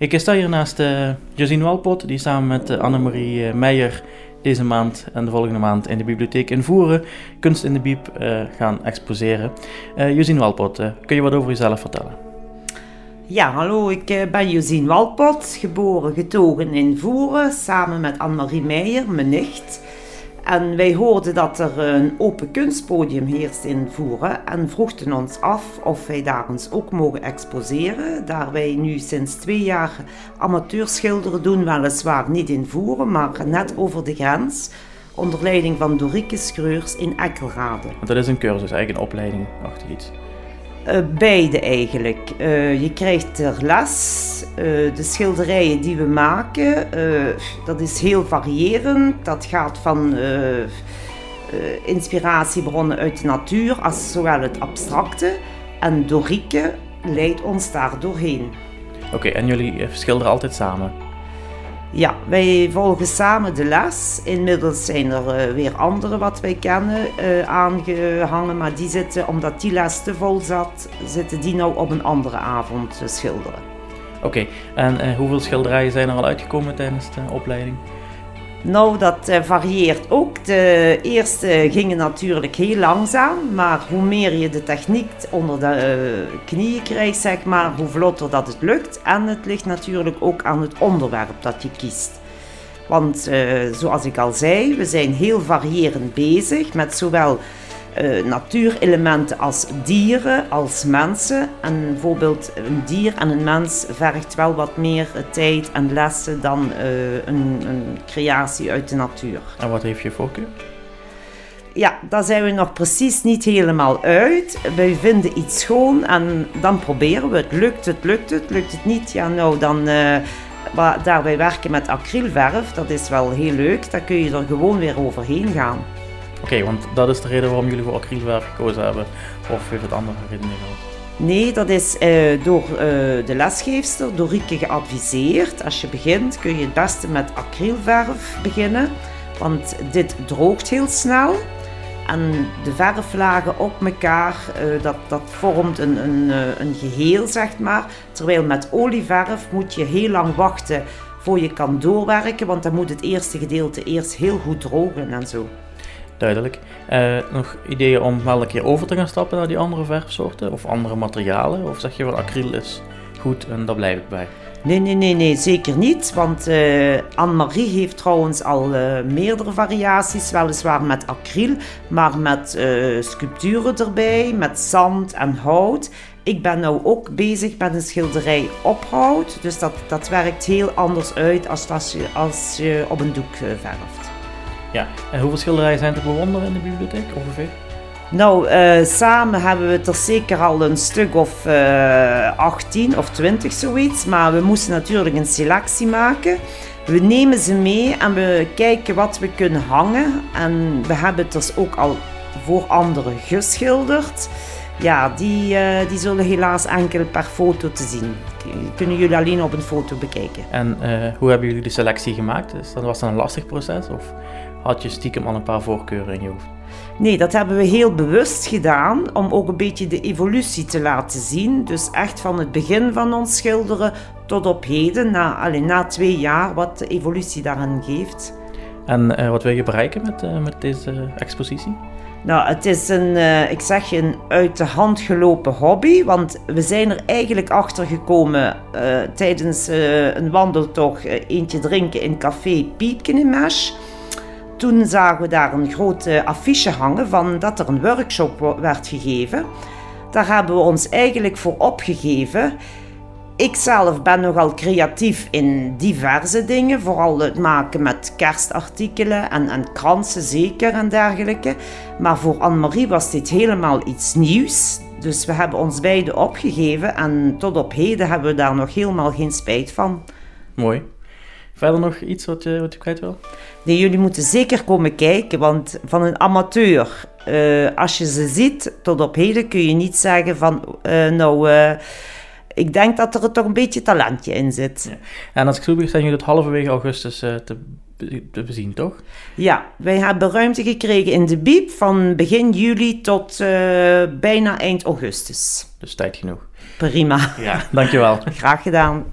Ik sta hier naast uh, Josine Walpot, die samen met uh, Annemarie Meijer deze maand en de volgende maand in de bibliotheek in Voeren Kunst in de Biep gaan exposeren. Josine Walpot, kun je wat over jezelf vertellen? Ja, hallo, ik ben Josine Walpot, geboren getogen in Voeren, samen met Annemarie Meijer, mijn nicht. En wij hoorden dat er een open kunstpodium heerst in Voeren en vroegen ons af of wij daar ons ook mogen exposeren. Daar wij nu sinds twee jaar amateurschilderen doen, weliswaar niet in Voeren, maar net over de grens. Onder leiding van Dorike Screurs in Ekkelrade. Dat is een cursus, eigenlijk een opleiding achter iets. Uh, beide eigenlijk. Uh, je krijgt er les. Uh, de schilderijen die we maken, dat is heel variërend. Dat gaat van inspiratiebronnen uit de natuur als zowel het abstracte. En Dorike leidt ons daar doorheen. Oké, en jullie schilderen altijd samen? Ja, wij volgen samen de les. Inmiddels zijn er uh, weer andere wat wij kennen uh, aangehangen, maar die zitten, omdat die les te vol zat, zitten die nou op een andere avond te schilderen. Oké, en uh, hoeveel schilderijen zijn er al uitgekomen tijdens de opleiding? Nou, dat uh, varieert ook. De eerste gingen natuurlijk heel langzaam, maar hoe meer je de techniek onder de uh, knieën krijgt, zeg maar, hoe vlotter dat het lukt. En het ligt natuurlijk ook aan het onderwerp dat je kiest. Want uh, zoals ik al zei, we zijn heel variërend bezig met zowel uh, natuurelementen als dieren, als mensen. En bijvoorbeeld een dier en een mens vergt wel wat meer tijd en lessen dan uh, een, een, creatie uit de natuur. En wat heeft je voorkeur? Ja, daar zijn we nog precies niet helemaal uit. Wij vinden iets schoon en dan proberen we het. Lukt het, lukt het, lukt het niet, ja nou dan... Uh, daarbij werken met acrylverf, dat is wel heel leuk. Dan kun je er gewoon weer overheen gaan. Oké, want dat is de reden waarom jullie voor acrylverf gekozen hebben? Of heeft het andere redenen gehad? Nee, dat is uh, door uh, de lesgeefster, door Rieke geadviseerd. Als je begint kun je het beste met acrylverf beginnen, want dit droogt heel snel. En de verflagen op elkaar, uh, dat, dat vormt een, een, een geheel, zeg maar. Terwijl met olieverf moet je heel lang wachten voor je kan doorwerken, want dan moet het eerste gedeelte eerst heel goed drogen en zo. Duidelijk. Uh, nog ideeën om wel een keer over te gaan stappen naar die andere verfsoorten of andere materialen? Of zeg je van acryl is goed en daar blijf ik bij? Nee, nee, nee, nee zeker niet. Want uh, Anne-Marie heeft trouwens al uh, meerdere variaties, weliswaar met acryl, maar met sculpturen erbij, met zand en hout. Ik ben nu ook bezig met een schilderij op hout, dus dat, dat werkt heel anders uit als, als, je, als je op een doek verft. Ja, en hoeveel schilderijen zijn er bewonderen in de bibliotheek ongeveer? Nou, uh, samen hebben we er zeker al een stuk of uh, eh, 18 of 20 zoiets. Maar we moesten natuurlijk een selectie maken. We nemen ze mee en we kijken wat we kunnen hangen. En we hebben het dus ook al voor anderen geschilderd. Ja, die, uh, die zullen helaas enkel per foto te zien. Kunnen jullie alleen op een foto bekijken. En hoe hebben jullie de selectie gemaakt? Dus dat was dat een lastig proces? Of? Had je stiekem al een paar voorkeuren in je hoofd? Nee, dat hebben we heel bewust gedaan om ook een beetje de evolutie te laten zien. Dus echt van het begin van ons schilderen tot op heden, na, alleen na twee jaar, wat de evolutie daarin geeft. En uh, wat wil je bereiken met, uh, met deze expositie? Nou, het is een, uh, ik zeg je, een uit de hand gelopen hobby. Want we zijn er eigenlijk achter gekomen tijdens een wandeltocht, eentje drinken in café Mesh. Toen zagen we daar een grote affiche hangen van dat er een workshop werd gegeven. Daar hebben we ons eigenlijk voor opgegeven. Ik zelf ben nogal creatief in diverse dingen, vooral het maken met kerstartikelen en, en kransen zeker en dergelijke. Maar voor Anne-Marie was dit helemaal iets nieuws. Dus we hebben ons beiden opgegeven en tot op heden hebben we daar nog helemaal geen spijt van. Mooi. Verder nog iets wat je, wat je kwijt wil? Nee, jullie moeten zeker komen kijken, want van een amateur, uh, als je ze ziet, tot op heden kun je niet zeggen van, uh, nou, uh, ik denk dat er toch een beetje talentje in zit. Ja. En als ik zo begrijp, zijn jullie het halverwege augustus te, te bezien, toch? Ja, wij hebben ruimte gekregen in de Biep van begin juli tot bijna eind augustus. Dus tijd genoeg. Prima. Ja, dankjewel. Graag gedaan.